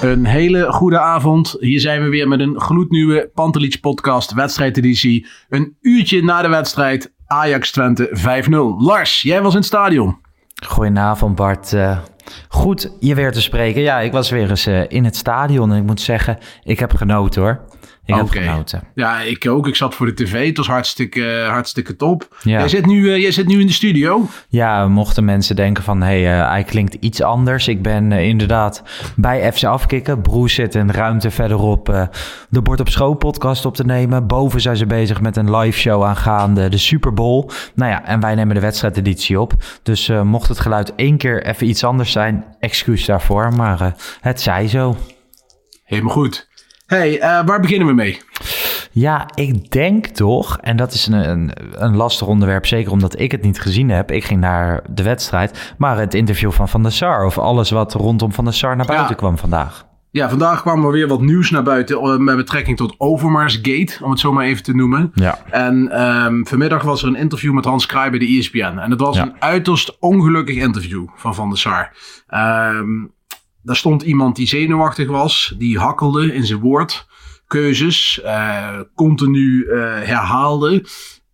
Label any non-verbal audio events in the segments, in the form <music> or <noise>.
Een hele goede avond. Hier zijn we weer met een gloednieuwe Pantelich podcast wedstrijdeditie. Een uurtje na de wedstrijd Ajax Twente 5-0. Lars, jij was in het stadion. Goedenavond Bart. Eh, goed je weer te spreken. Ja, ik was weer eens eh, in het stadion en ik moet zeggen, ik heb genoten hoor. Ik heb Oké. genoten. Ja, ik ook. Ik zat voor de tv. Het was hartstikke, hartstikke top. Ja. Jij, zit nu, eh, jij zit nu in de studio. Ja, mochten mensen denken van, hé, hey, eh, hij klinkt iets anders. Ik ben eh, inderdaad bij FC Afkikken. Broes zit een ruimte verderop eh, de Bord op School podcast op te nemen. Boven zijn ze bezig met een live show aangaande de Super Bowl. Nou ja, en wij nemen de wedstrijdeditie op. Dus eh, mocht het geluid één keer even iets anders zijn, excuus daarvoor. Maar eh, het zij zo. Helemaal goed. Hey, eh, waar beginnen we mee? Ja, ik denk toch, en dat is een, een, een lastig onderwerp, zeker omdat ik het niet gezien heb. Ik ging naar de wedstrijd, maar het interview van Van der Sar, of alles wat rondom Van der Sar naar buiten Ja. kwam vandaag. Ja, vandaag kwam er weer wat nieuws naar buiten eh, met betrekking tot Overmars Gate, om het zo maar even te noemen. Ja. En ehm, vanmiddag was er een interview met Hans Kraai bij de ESPN. En het was Ja. een uiterst ongelukkig interview van Van der Sar. Ehm, daar stond iemand die zenuwachtig was, die hakkelde in zijn woordkeuzes, eh, continu eh, herhaalde.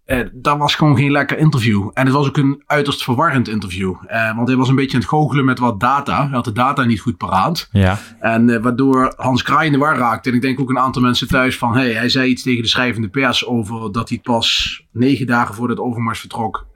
Eh, dat was gewoon geen lekker interview. En het was ook een uiterst verwarrend interview. Want hij was een beetje aan het goochelen met wat data. Hij had de data niet goed paraat. Ja. En waardoor Hans Kraai in de war raakte. En ik denk ook een aantal mensen thuis van... Hey, hij zei iets tegen de schrijvende pers over dat hij pas negen dagen voordat Overmars vertrok...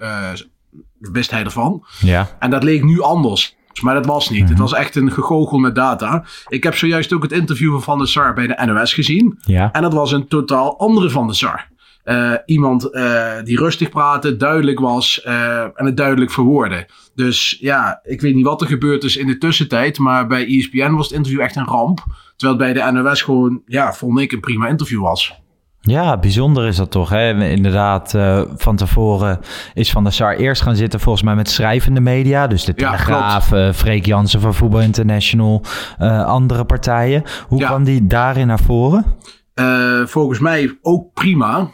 wist hij ervan. Ja. En dat leek nu anders. Maar dat was niet. Het was echt een gegoochel met data. Ik heb zojuist ook het interview van Van der Sar bij de NOS gezien. Ja. En dat was een totaal andere Van der Sar. Eh, iemand eh, die rustig praatte, duidelijk was eh, en het duidelijk verwoordde. Dus ja, ik weet niet wat er gebeurd is in de tussentijd. Maar bij ESPN was het interview echt een ramp. Terwijl het bij de NOS gewoon, ja, vond ik een prima interview was. Ja, bijzonder is dat toch. Hè? Inderdaad, eh, van tevoren is Van der Sar eerst gaan zitten volgens mij met schrijvende media. Dus de Ja, Telegraaf, eh Freek Jansen van Voetbal International, eh, andere partijen. Hoe Ja. kwam die daarin naar voren? Volgens mij ook prima.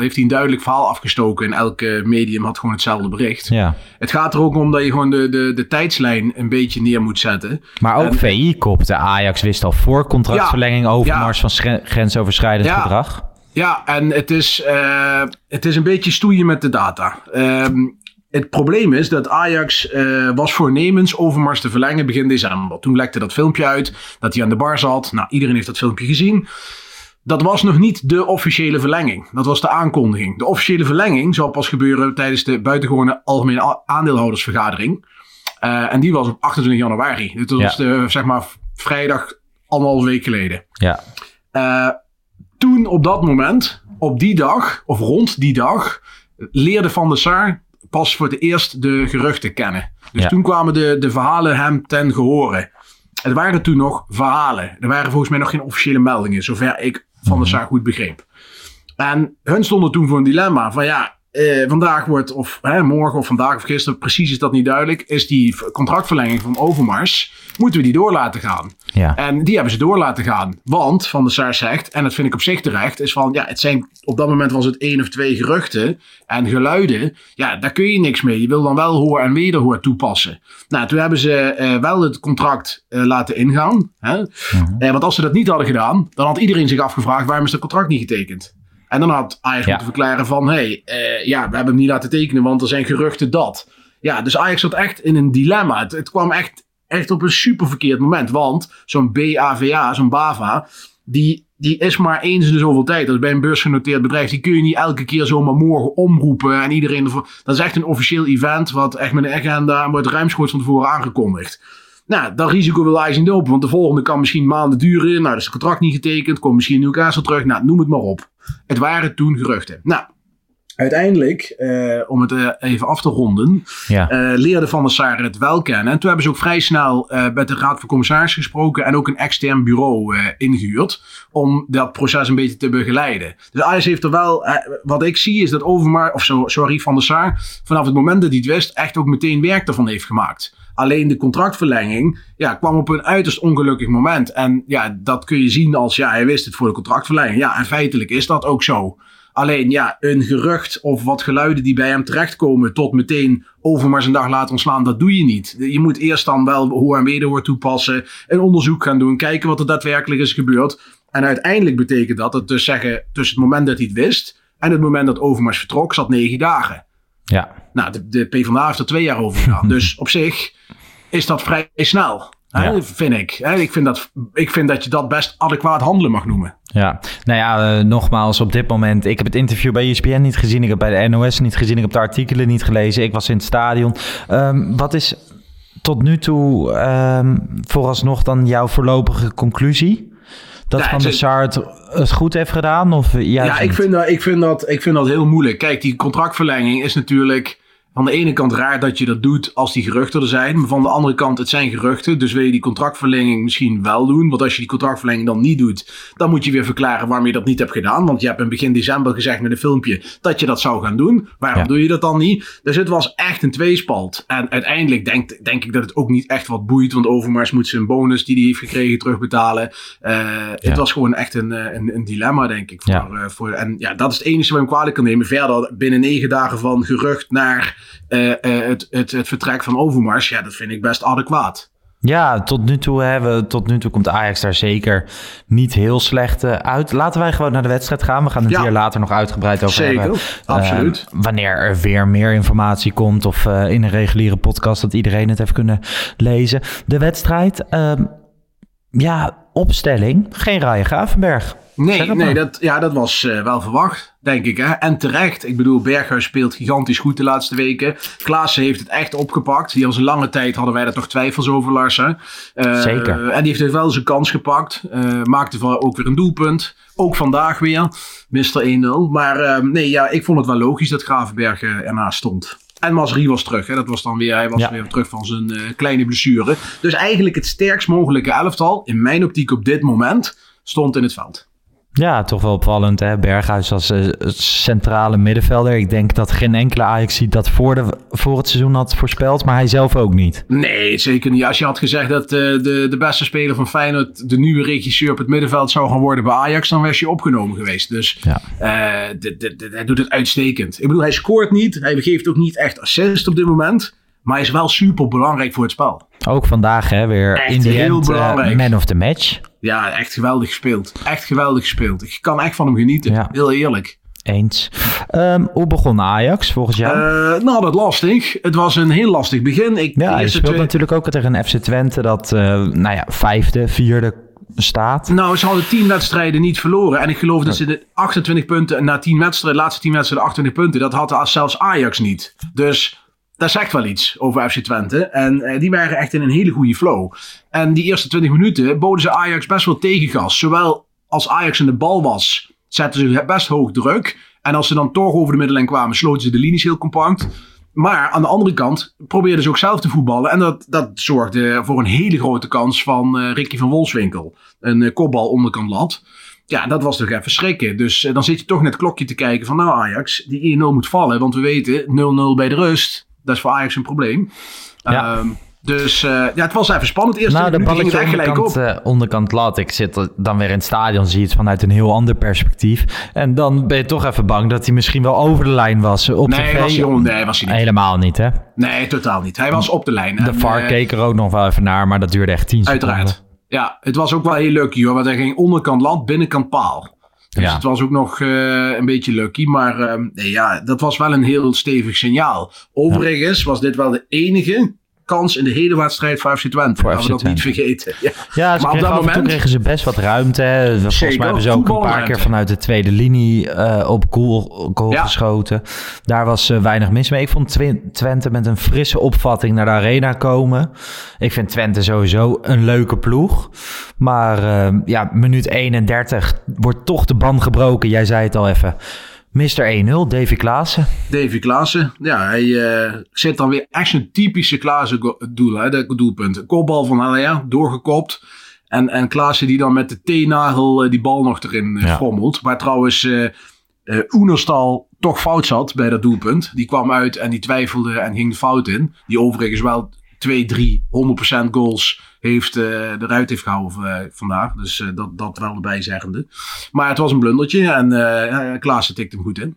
Heeft hij een duidelijk verhaal afgestoken. En elke medium had gewoon hetzelfde bericht. Ja. Het gaat er ook om dat je gewoon de, de, de tijdslijn een beetje neer moet zetten. Maar ook En- VI kopte. Ajax wist al voor contractverlenging overmars van grensoverschrijdend Ja. gedrag. Ja, en het is, eh, het is een beetje stoeien met de data. Ehm, het probleem is dat Ajax eh, was voornemens Overmars te verlengen begin december. Toen lekte dat filmpje uit dat hij aan de bar zat. Nou, iedereen heeft dat filmpje gezien. Dat was nog niet de officiële verlenging. Dat was de aankondiging. De officiële verlenging zal pas gebeuren tijdens de buitengewone algemene aandeelhoudersvergadering. Eh, en die was op 28 januari. Dit was Ja. de, zeg maar vrijdag anderhalf week geleden. Ja. Toen op dat moment, op die dag, of rond die dag, leerde Van der Sar pas voor het eerst de geruchten kennen. Dus Ja. toen kwamen de, de verhalen hem ten gehore. Het waren toen nog verhalen. Er waren volgens mij nog geen officiële meldingen, zover ik Van der Sar goed begreep. En hun stonden toen voor een dilemma van ja, eh, vandaag wordt, of hè, morgen of vandaag of gisteren, precies is dat niet duidelijk, is die contractverlenging van Overmars, moeten we die door laten gaan? Ja. En die hebben ze door laten gaan. Want Van der Sar zegt, en dat vind ik op zich terecht, is van ja, het zijn op dat moment was het één of twee geruchten en geluiden. Ja, daar kun je niks mee. Je wil dan wel hoor en wederhoor toepassen. Nou, toen hebben ze eh, wel het contract eh, laten ingaan. Hè? Eh, want als ze dat niet hadden gedaan, dan had iedereen zich afgevraagd waarom is dat contract niet getekend. En dan had Ajax Ja. moeten verklaren van, hé, hey, eh, ja, we hebben hem niet laten tekenen, want er zijn geruchten dat. Ja, dus Ajax zat echt in een dilemma. Het, het kwam echt, echt op een super verkeerd moment. Want zo'n BAVA, zo'n BAVA, die, die is maar eens in de zoveel tijd. Dat is bij een beursgenoteerd bedrijf. Die kun je niet elke keer zomaar morgen omroepen. En iedereen ervoor. Dat is echt een officieel event. Wat echt met een agenda en wordt ruimschoots van tevoren aangekondigd. Nou, dat risico wil hij niet lopen. Want de volgende kan misschien maanden duren. Nou, is het contract niet getekend. Komt misschien Newcastle terug. Nou, noem het maar op. Het waren toen geruchten. Nou, uiteindelijk, eh, om het eh, even af te ronden, Ja. eh, leerde Van der Sar het wel kennen. En toen hebben ze ook vrij snel met de Raad van Commissarissen gesproken en ook een extern bureau eh, ingehuurd om dat proces een beetje te begeleiden. Dus Ajax heeft er wel, wat ik zie is dat Overmars, of sorry, Van der Sar, vanaf het moment dat hij het wist, echt ook meteen werk ervan heeft gemaakt. Alleen de contractverlenging ja, kwam op een uiterst ongelukkig moment. En ja, dat kun je zien als, ja, hij wist het voor de contractverlenging. Ja, en feitelijk is dat ook zo. Alleen ja, een gerucht of wat geluiden die bij hem terechtkomen tot meteen Overmars een dag later ontslaan, dat doe je niet. Je moet eerst dan wel hoor en wederhoor toepassen, een onderzoek gaan doen, kijken wat er daadwerkelijk is gebeurd. En uiteindelijk betekent dat, dat dus zeggen, tussen het moment dat hij het wist en het moment dat Overmars vertrok, zat negen dagen. Ja. Nou, de, de PvdA heeft er twee jaar over <laughs> gedaan. dus op zich is dat vrij snel. Hè, Ja. Vind ik. Hè, ik, vind dat, ik vind dat je dat best adequaat handelen mag noemen. Ja, nou ja, eh, nogmaals op dit moment. Ik heb het interview bij ESPN niet gezien. Ik heb bij de NOS niet gezien. Ik heb de artikelen niet gelezen. Ik was in het stadion. Ehm, wat is tot nu toe ehm, vooralsnog dan jouw voorlopige conclusie? Dat Van het der is- Sar het, goed heeft gedaan? Of juist Ja, ik vind, dat, ik, vind dat, ik vind dat heel moeilijk. Kijk, die contractverlenging is natuurlijk van de ene kant raar dat je dat doet als die geruchten er zijn. Maar van de andere kant, het zijn geruchten. Dus wil je die contractverlenging misschien wel doen. Want als je die contractverlenging dan niet doet, dan moet je weer verklaren waarom je dat niet hebt gedaan. Want je hebt in begin december gezegd met een filmpje dat je dat zou gaan doen. Waarom Ja. doe je dat dan niet? Dus het was echt een tweespalt. En uiteindelijk denk, denk ik dat het ook niet echt wat boeit. Want Overmars moet zijn bonus die hij heeft gekregen terugbetalen. Eh, Het was gewoon echt een, eh, een, een dilemma, denk ik. Voor, Ja. eh, voor, en ja, dat is het enige wat hem kwalijk kan nemen. Verder, binnen negen dagen van gerucht naar het, het, het vertrek van Overmars. Ja, dat vind ik best adequaat. Ja, tot nu toe hebben tot nu toe komt Ajax daar zeker niet heel slecht eh, uit. Laten wij gewoon naar de wedstrijd gaan. We gaan het Ja. hier later nog uitgebreid over Zeker, hebben. absoluut. Eh, wanneer er weer meer informatie komt of eh, in een reguliere podcast dat iedereen het heeft kunnen lezen. De wedstrijd, ehm, ja, opstelling, geen Ryan Gravenberg. Nee, het nee dat, ja, dat was eh, wel verwacht, denk ik. Hè? En terecht. Ik bedoel, Berghuis speelt gigantisch goed de laatste weken. Klaassen heeft het echt opgepakt. Die was een lange tijd, hadden wij er toch twijfels over, Larsen. Eh, Zeker. En die heeft wel zijn kans gepakt. Eh, maakte ook weer een doelpunt. Ook vandaag weer. Mr. 1-0. Maar eh, nee, ja, ik vond het wel logisch dat Gravenberg ernaast stond. En Masri was terug. Hè? Dat was dan weer, hij was Ja. weer terug van zijn kleine blessure. Dus eigenlijk het sterkst mogelijke elftal, in mijn optiek op dit moment, stond in het veld. Ja, toch wel opvallend. Hè? Berghuis als eh, centrale middenvelder. Ik denk dat geen enkele Ajax dat voor, de, voor het seizoen had voorspeld, maar hij zelf ook niet. Nee, zeker niet. Als je had gezegd dat eh, de, de beste speler van Feyenoord de nieuwe regisseur op het middenveld zou gaan worden bij Ajax, dan was je opgenomen geweest. Dus Ja. eh, dit- dit- dit- hij doet het uitstekend. Ik bedoel, hij scoort niet. Hij geeft ook niet echt assist op dit moment. Maar hij is wel super belangrijk voor het spel. Ook vandaag hè, weer Echt in de heel end eh, belangrijk. man of the match. Ja, echt geweldig gespeeld. Echt geweldig gespeeld. Ik kan echt van hem genieten. Ja. Heel eerlijk. Eens. Ehm, hoe begon Ajax volgens jou? Eh, nou, dat lastig. Het was een heel lastig begin. Ik, ja, je eerste speelt twee- natuurlijk ook tegen een FC Twente dat, eh, nou ja, vijfde, vierde staat. Nou, ze hadden 10 wedstrijden niet verloren. En ik geloof dat ze de 28 punten na 10 wedstrijden, de laatste 10 wedstrijden 28 punten, dat had zelfs Ajax niet. Dus dat zegt wel iets over FC Twente. En eh, die waren echt in een hele goede flow. En die eerste 20 minuten boden ze Ajax best wel tegengas. Zowel als Ajax in de bal was, zetten ze best hoog druk. En als ze dan toch over de middenlijn kwamen, sloten ze de linies heel compact. Maar aan de andere kant probeerden ze ook zelf te voetballen. En dat, dat zorgde voor een hele grote kans van eh, Ricky van Wolfswinkel. Een eh, kopbal onderkant lat. Ja, dat was toch even schrikken. Dus dan zit je toch net het klokje te kijken van... Nou Ajax, die 1-0 moet vallen. Want we weten, 0-0 bij de rust. Dat is voor Ajax een probleem. Ja. Ehm, dus eh, ja, het was even spannend. Eerst Nou, de balletje gelijk onderkant, op. eh, onderkant lat. Ik zit dan weer in het stadion, zie je het vanuit een heel ander perspectief. En dan ben je toch even bang dat hij misschien wel over de lijn was. Op Nee, was hij, nee, was hij niet. Helemaal niet, hè? Nee, totaal niet. Hij was op de lijn. De En, VAR eh, keek er ook nog wel even naar, maar dat duurde echt tien seconden. Uiteraard. Ja, het was ook wel heel lucky hoor. Want hij ging onderkant land, binnenkant paal. Dus het was ook nog eh, een beetje lucky. Maar ehm, nee, ja, dat was wel een heel stevig signaal. Overigens was dit wel de enige kans in de hele wedstrijd voor FC Twente. Voor Laten we dat niet vergeten. Ja. Ja, ze Maar op dat moment- kregen ze best wat ruimte. hè. Volgens Zeker, mij hebben ze ook een paar keer vanuit de tweede linie eh, op goal, Ja. geschoten. Daar was eh, weinig mis mee. Ik vond Twente met een frisse opvatting naar de arena komen. Ik vind Twente sowieso een leuke ploeg. Maar eh, ja, minuut 31 wordt toch de band gebroken. Jij zei het al even. Mr. 1-0, Davy Klaassen. Davy Klaassen, ja, hij eh, zit dan weer echt een typische Klaassen doel, hè, dat doelpunt. Een kopbal van Haller, doorgekopt. En, en Klaassen die dan met de teennagel eh, die bal nog erin Ja. frommelt. Waar trouwens eh eh, Oenerstal toch fout zat bij dat doelpunt. Die kwam uit en die twijfelde en ging de fout in. Die overigens wel 2, 3, 100% goals heeft, eh, eruit heeft gehouden eh, vandaag. Dus eh, dat, dat wel erbij zeggende. Maar het was een blundertje en ja, Klaassen tikte hem goed in.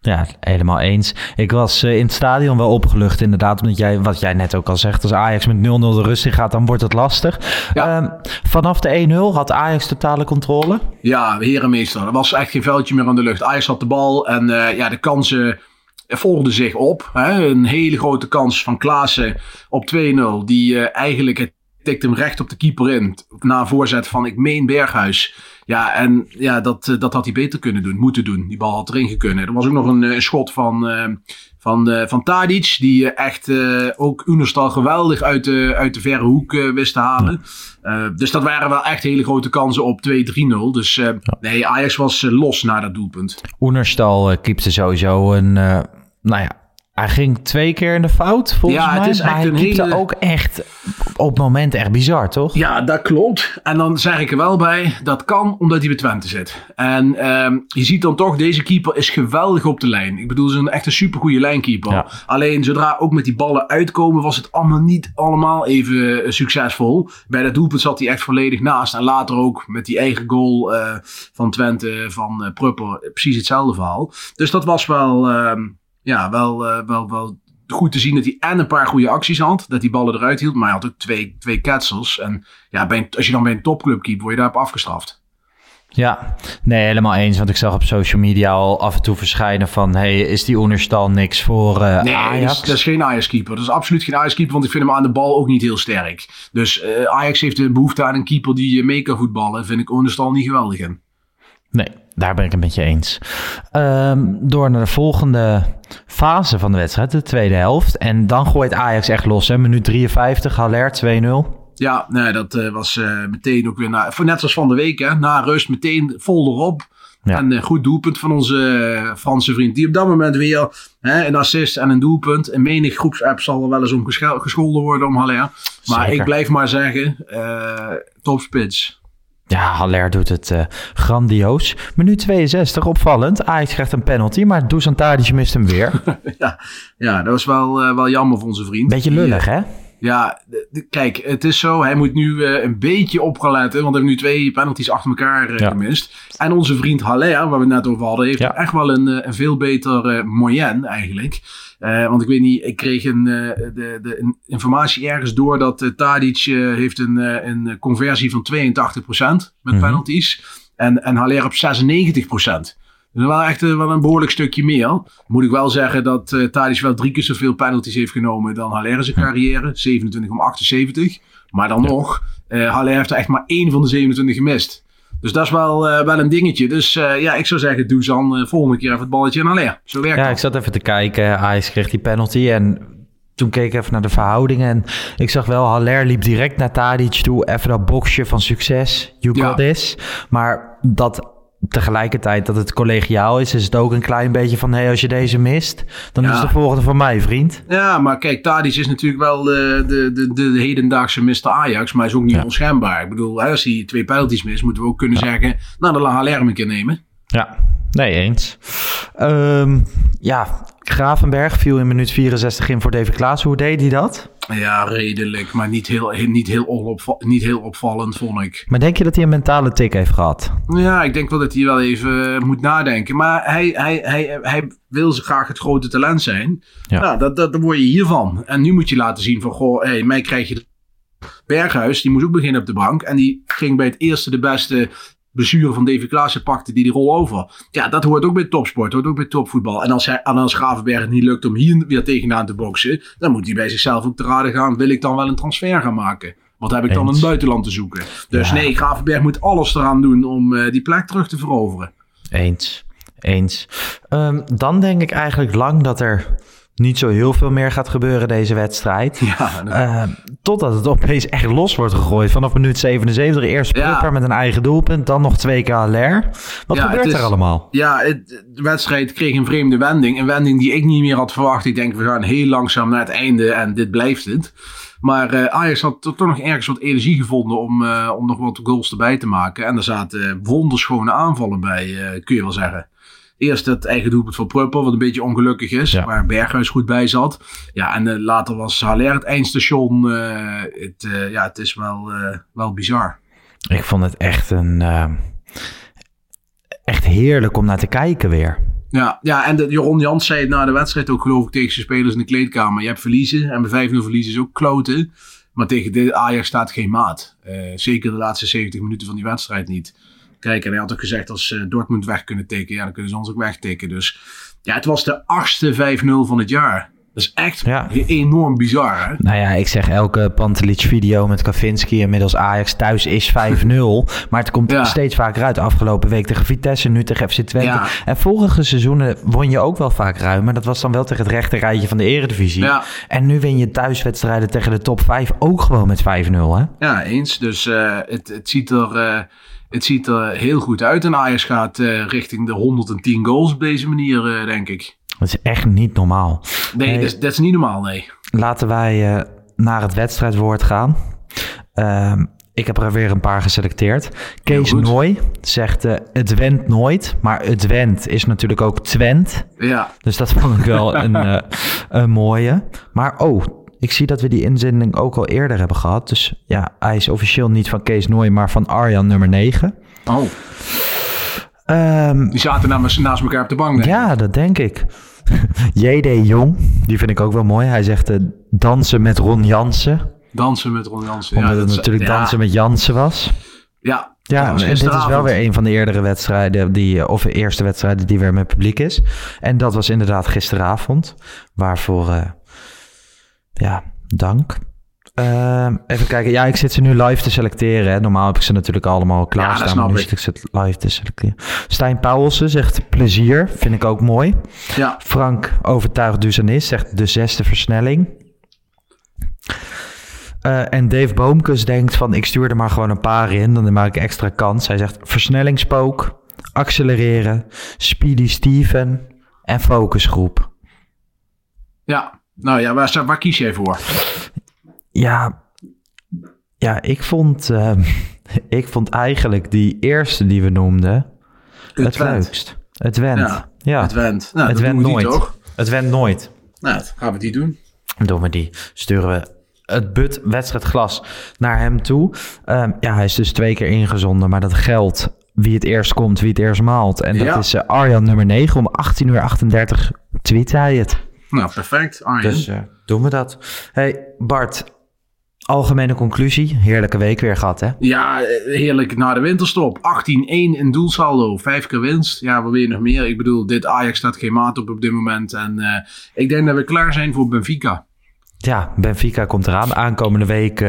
Ja, helemaal eens. Ik was in het stadion wel opgelucht inderdaad. Omdat jij, wat jij net ook al zegt, als Ajax met 0-0 de rust in gaat, dan wordt het lastig. Ja. Ehm, vanaf de 1-0 had Ajax totale controle. Ja, herenmeester. Er was echt geen veldje meer aan de lucht. Ajax had de bal en ja, de kansen volgden zich op. Hè. Een hele grote kans van Klaassen op 2-0. Die eh, eigenlijk het tikte hem recht op de keeper in. Na een voorzet van, ik meen Berghuis. Ja, en ja, dat, eh, dat had hij beter kunnen doen, moeten doen. Die bal had erin gekunnen. Er was ook nog een eh, schot van, eh, van, van Tadic. Die echt ook Unerstal geweldig uit de, uit de verre hoek wist te halen. Dus dat waren wel echt hele grote kansen op 2-3-0. Dus nee, Ajax was los na dat doelpunt. Oenerstal uh, keepte sowieso een... nou ja, hij ging twee keer in de fout volgens Ja, het mij. is maar hij een keepte hele- ook echt op momenten echt bizar, toch? Ja, dat klopt. En dan zeg ik er wel bij, dat kan omdat hij bij Twente zit. En ehm, je ziet dan toch, deze keeper is geweldig op de lijn. Ik bedoel, ze is een echt een supergoeie lijnkeeper. Ja. Alleen zodra ook met die ballen uitkomen, was het allemaal niet allemaal even eh, succesvol. Bij dat doelpunt zat hij echt volledig naast. En later ook met die eigen goal eh, van Twente, van eh, Prupper, precies hetzelfde verhaal. Dus dat was wel, ehm, ja, wel, eh, wel, wel goed te zien dat hij en een paar goede acties had. Dat die ballen eruit hield. Maar hij had ook twee, twee ketsels. En ja, bij een- als je dan bij een topclub keept, word je daarop afgestraft. Ja, nee, helemaal eens. Want ik zag op social media al af en toe verschijnen van... hey, is die Oenerstal niks voor eh, Nee, Ajax? Dat, is, dat is geen Ajax-keeper. Dat is absoluut geen Ajax-keeper, want ik vind hem aan de bal ook niet heel sterk. Dus eh, Ajax heeft de behoefte aan een keeper die mee kan voetballen. Vind ik Oenerstal niet geweldig in. Nee, daar ben ik het met je eens. Ehm, door naar de volgende fase van de wedstrijd, de tweede helft. En dan gooit Ajax echt los. Hè? Minuut 53, Haller 2-0. Ja, nee, dat eh, was eh, meteen ook weer na, net zoals van de week, hè, na rust meteen vol erop. Ja. En een goed doelpunt van onze eh, Franse vriend. Die op dat moment weer hè, een assist en een doelpunt. In menig groepsapp zal er wel eens om gescholden worden om Haller. Maar Zeker. ik blijf maar zeggen, eh topspits. Ja, Haller doet het eh, grandioos. Minuut 62, opvallend. Ajax krijgt een penalty, maar Dusan Tadic mist hem weer. <laughs> ja, ja, dat was wel, eh, wel jammer voor onze vriend. Beetje Die, eh, lullig, hè? Ja, kijk, het is zo. Hij moet nu eh, een beetje op gaan letten. Want hij heeft nu twee penalties achter elkaar eh, Ja. waar En onze vriend Haller, waar we het net over hadden, heeft Ja. echt wel een, eh, een veel beter eh moyen eigenlijk. Want ik weet niet, ik kreeg een, de, de een informatie ergens door dat Tadic heeft een, een conversie van 82% met Mhm. penalties. En, en Haller op 96%. Dus wel echt eh, wel een behoorlijk stukje meer. Moet ik wel zeggen dat Tadic wel drie keer zoveel penalties heeft genomen dan Haller in zijn carrière. 27 om 78. Maar dan nog, eh Haller heeft er echt maar één van de 27 gemist. Dus dat is wel, wel een dingetje. Dus ja, ik zou zeggen, doe dan eh, volgende keer even het balletje aan Haller. Zo werkt Ja, dat. ik zat even te kijken. Ajax kreeg die penalty en toen keek ik even naar de verhoudingen. En ik zag wel, Haller liep direct naar Tadic toe. Even dat boxje van succes. You Ja. got this. Maar dat tegelijkertijd dat het collegiaal is, is het ook een klein beetje van... hey, als je deze mist, dan Ja. is de volgende van mij, vriend. Ja, maar kijk, Tadic is natuurlijk wel de, de, de, de, de hedendaagse Mr. Ajax, maar hij is ook niet Ja. onschendbaar. Ik bedoel, als hij twee penalties mist, moeten we ook kunnen zeggen, nou, dan laat Haller een keer nemen. Ja, nee eens. Ehm, ja, Gravenberg viel in minuut 64 in voor David Klaas. Hoe deed hij dat? Ja, redelijk, maar niet heel, niet heel, onopva- niet heel opvallend, vond ik. Maar denk je dat hij een mentale tik heeft gehad? Ja, ik denk wel dat hij wel even eh, moet nadenken. Maar hij, hij, hij, hij wil graag het grote talent zijn. Ja. Ja, dat, dat, dan word je hiervan. En nu moet je laten zien van, goh, hey, mij krijg je... Berghuis, die moest ook beginnen op de bank. En die ging bij het eerste de beste blessure van Davy Klaassen pakte die die rol over. Ja, dat hoort ook bij topsport, hoort ook bij topvoetbal. En als, hij, en als Gravenberg het niet lukt om hier weer tegenaan te boksen, dan moet hij bij zichzelf ook te raden gaan, wil ik dan wel een transfer gaan maken? Wat heb ik dan in het buitenland te zoeken? Dus Ja. nee, Gravenberg moet alles eraan doen om eh, die plek terug te veroveren. Eens. Eens. Ehm, dan denk ik eigenlijk lang dat er niet zo heel veel meer gaat gebeuren deze wedstrijd. <laughs> Ja, Ehm, totdat het opeens echt los wordt gegooid. Vanaf minuut 77 eerst Ja. Prupper met een eigen doelpunt. Dan nog twee keer Haller. Wat Ja, gebeurt is- er allemaal? Ja, het, de wedstrijd kreeg een vreemde wending. Een wending die ik niet meer had verwacht. Ik denk, we gaan heel langzaam naar het einde en dit blijft het. Maar eh, Ajax had toch nog ergens wat energie gevonden om, eh, om nog wat goals erbij te maken. En er zaten wonderschone aanvallen bij, kun je wel zeggen. Eerst het eigen doelpunt van Prupper, wat een beetje ongelukkig is. Ja. Waar Berghuis goed bij zat. Ja, en eh, later was Haller het eindstation. eh, het, eh, ja, het is wel, wel bizar. Ik vond het echt een... ehm, echt heerlijk om naar te kijken weer. Ja, ja en de, Jeroen Jans zei het na de wedstrijd ook geloof ik tegen zijn spelers in de kleedkamer. Je hebt verliezen en bij 5-0 verliezen is ook kloten. Maar tegen dit Ajax staat geen maat. Zeker de laatste 70 minuten van die wedstrijd niet. Kijk, en hij had ook gezegd als eh, Dortmund weg kunnen tikken, ja dan kunnen ze ons ook wegtikken. Dus ja, het was de achtste 5-0 van het jaar. Dat is echt Ja. enorm bizar hè. Nou ja, ik zeg elke Pantelic video met Kavinski inmiddels Ajax thuis is 5-0. <laughs> Maar het komt Ja. steeds vaker uit. Afgelopen week tegen Vitesse, nu tegen FC Twente. Ja. En vorige seizoenen won je ook wel vaak ruim. Maar dat was dan wel tegen het rechte rijtje van de eredivisie. En nu win je thuiswedstrijden tegen de top 5 ook gewoon met 5-0 hè? Ja, eens. Dus eh, het, het, ziet er, eh, het ziet er heel goed uit. En Ajax gaat eh, richting de 110 goals op deze manier, eh, denk ik. Dat is echt niet normaal. Nee. Dat, is, dat is niet normaal, nee. Laten wij eh, naar het wedstrijdwoord gaan. Ehm, ik heb er weer een paar geselecteerd. Kees. Nooy zegt het went nooit. Maar het went is natuurlijk ook Twent. Ja, Dus dat vond ik wel <laughs> een, een mooie. Maar oh, ik zie dat we die inzending ook al eerder hebben gehad. Dus ja, hij is officieel niet van Kees Nooy, maar van Arjan nummer 9. oh. Ehm, Die zaten naast, naast elkaar op de bank. denk ja, dat denk ik. <laughs> JD Jong, die vind ik ook wel mooi. Hij zegt eh, dansen met Ron Jansen. Dansen met Ron Jansen. Omdat ja, het natuurlijk ja, dansen met Jansen was. Ja, Ja, en dit is wel weer een van de eerdere wedstrijden, die, eh, of de eerste wedstrijden die weer met publiek is. En dat was inderdaad gisteravond. Waarvoor, eh, ja, dank. Ehm, even kijken. Ja, ik zit ze nu live te selecteren. Hè. Normaal heb ik ze natuurlijk allemaal klaarstaan. dat maar nu zit ik ze live te selecteren. Stijn Pauwelsen zegt plezier. Vind ik ook mooi. Ja, Frank overtuigd Duzanis zegt de zesde versnelling. Eh, en Dave Boomkes denkt van ik stuur er maar gewoon een paar in. Dan maak ik extra kans. Hij zegt versnellingspook, accelereren, speedy Steven en focusgroep. ja. Nou ja, waar, waar kies jij voor? Ja, ja ik, vond, eh, <laughs> ik vond eigenlijk die eerste die we noemden het, Twent. leukst. Het went. Ja, Ja, Het went. Nou, het went we nooit. toch? Het went nooit. Nou, gaan we die doen. Doen we die. Sturen we het but wedstrijdglas naar hem toe. Ehm, ja, hij is dus twee keer ingezonden, maar dat geldt wie het eerst komt, wie het eerst maalt. En dat Ja. is eh, Arjan nummer 9. Om 18 uur 38 tweet hij het. Nou, perfect. Arjen. Dus eh, doen we dat. Hey Bart, algemene conclusie. Heerlijke week weer gehad hè? Ja, eh, heerlijk na de winterstop. 18-1 in doelsaldo. Vijf keer winst. Ja, wat wil je nog meer? Ik bedoel, dit Ajax staat geen maat op op dit moment. En eh, ik denk dat we klaar zijn voor Benfica. Ja, Benfica komt eraan. Aankomende week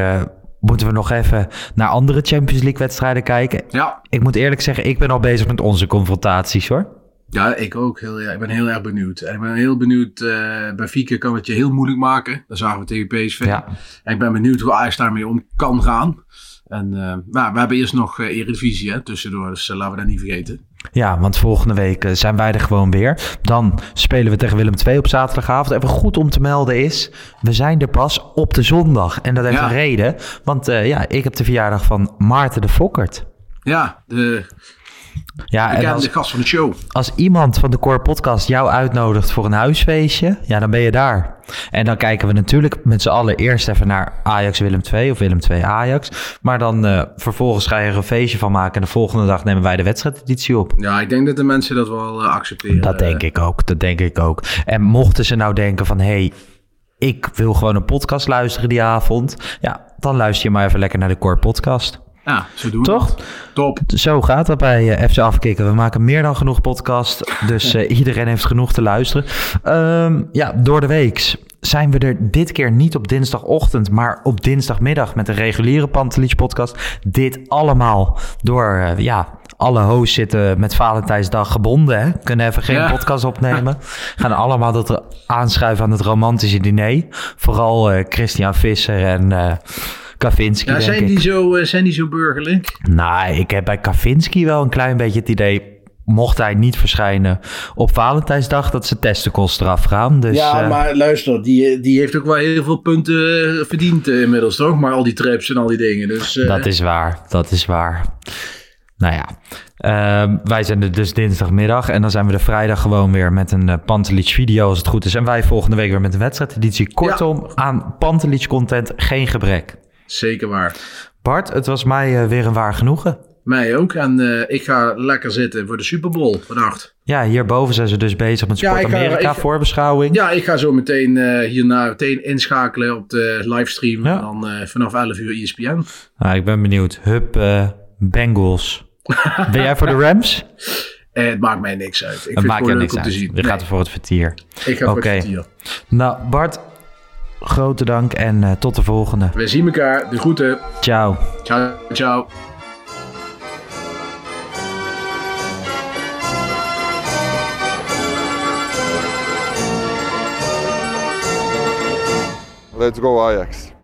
moeten we nog even naar andere Champions League wedstrijden kijken. Ja, Ik moet eerlijk zeggen, ik ben al bezig met onze confrontaties hoor. Ja ik ook. Heel, ja, ik ben heel erg benieuwd. En ik ben heel benieuwd. eh Benfica kan het je heel moeilijk maken. Dat zagen we tegen PSV. Ja. En ik ben benieuwd hoe Ajax daarmee om kan gaan. En eh, maar we hebben eerst nog eh, Eredivisie hè, tussendoor. Dus laten we dat niet vergeten. Ja, want volgende week zijn wij er gewoon weer. Dan spelen we tegen Willem II op zaterdagavond. Even goed om te melden is, we zijn er pas op de zondag. En dat heeft Ja. een reden. Want ja, ik heb de verjaardag van Maarten de Fokkert. Ja, de Ja, en als, gast van de show. als iemand van de Core Podcast jou uitnodigt voor een huisfeestje, ja, dan ben je daar. En dan kijken we natuurlijk met z'n allen eerst even naar Ajax Willem II of Willem II Ajax. Maar dan eh, vervolgens ga je er een feestje van maken. En de volgende dag nemen wij de wedstrijdeditie op. Ja, ik denk dat de mensen dat wel eh, accepteren. Dat denk ik ook, dat denk ik ook. En mochten ze nou denken van, hé, hey, ik wil gewoon een podcast luisteren die avond. Ja, dan luister je maar even lekker naar de Core Podcast. Ja, zo doen we Toch? dat. Top. Zo gaat dat bij eh, FC Afkikken. We maken meer dan genoeg podcast. Dus <laughs> eh, iedereen heeft genoeg te luisteren. Ehm, ja, door de week zijn we er dit keer niet op dinsdagochtend, maar op dinsdagmiddag met een reguliere Pantelich podcast. Dit allemaal door, eh, ja, alle hosts zitten met Valentijnsdag gebonden. Hè? Kunnen even geen Ja. podcast <laughs> opnemen. Gaan allemaal dat er aanschuiven aan het romantische diner. Vooral Christian Visser en eh Kavinski. Ja, zijn, die zo, eh, zijn die zo burgerlijk? Nou, ik heb bij Kavinski wel een klein beetje het idee... mocht hij niet verschijnen op Valentijnsdag... dat zijn testicles eraf gaan. Dus, ja, eh, maar luister, die, die heeft ook wel heel veel punten eh, verdiend eh, inmiddels, toch? Maar al die trips en al die dingen. Dus, eh, dat is waar, dat is waar. Nou ja, ehm, wij zijn er dus dinsdagmiddag... en dan zijn we de vrijdag gewoon weer met een uh, Pantelich video als het goed is. En wij volgende week weer met een wedstrijdeditie. Kortom, aan Pantelich content geen gebrek. Zeker waar. Bart, het was mij eh, weer een waar genoegen. Mij ook. En eh, ik ga lekker zitten voor de Super Bowl vannacht. Ja, hierboven zijn ze dus bezig met Sport Amerika ik- voorbeschouwing. Ja, ik ga zo meteen eh, hierna meteen inschakelen op de livestream. Ja. En dan vanaf 11 uur ESPN. Nou, ik ben benieuwd. Hup, Bengals. <laughs> ben jij voor de Rams? Eh, het maakt mij niks uit. Ik Dat vind maakt het gewoon niks leuk om uit. te zien. Je Nee, gaat er voor het vertier. ik ga voor het kwartier. Nou, Bart, grote dank en eh, tot de volgende. We zien elkaar. De groeten. Ciao. Ciao, ciao. Let's go Ajax.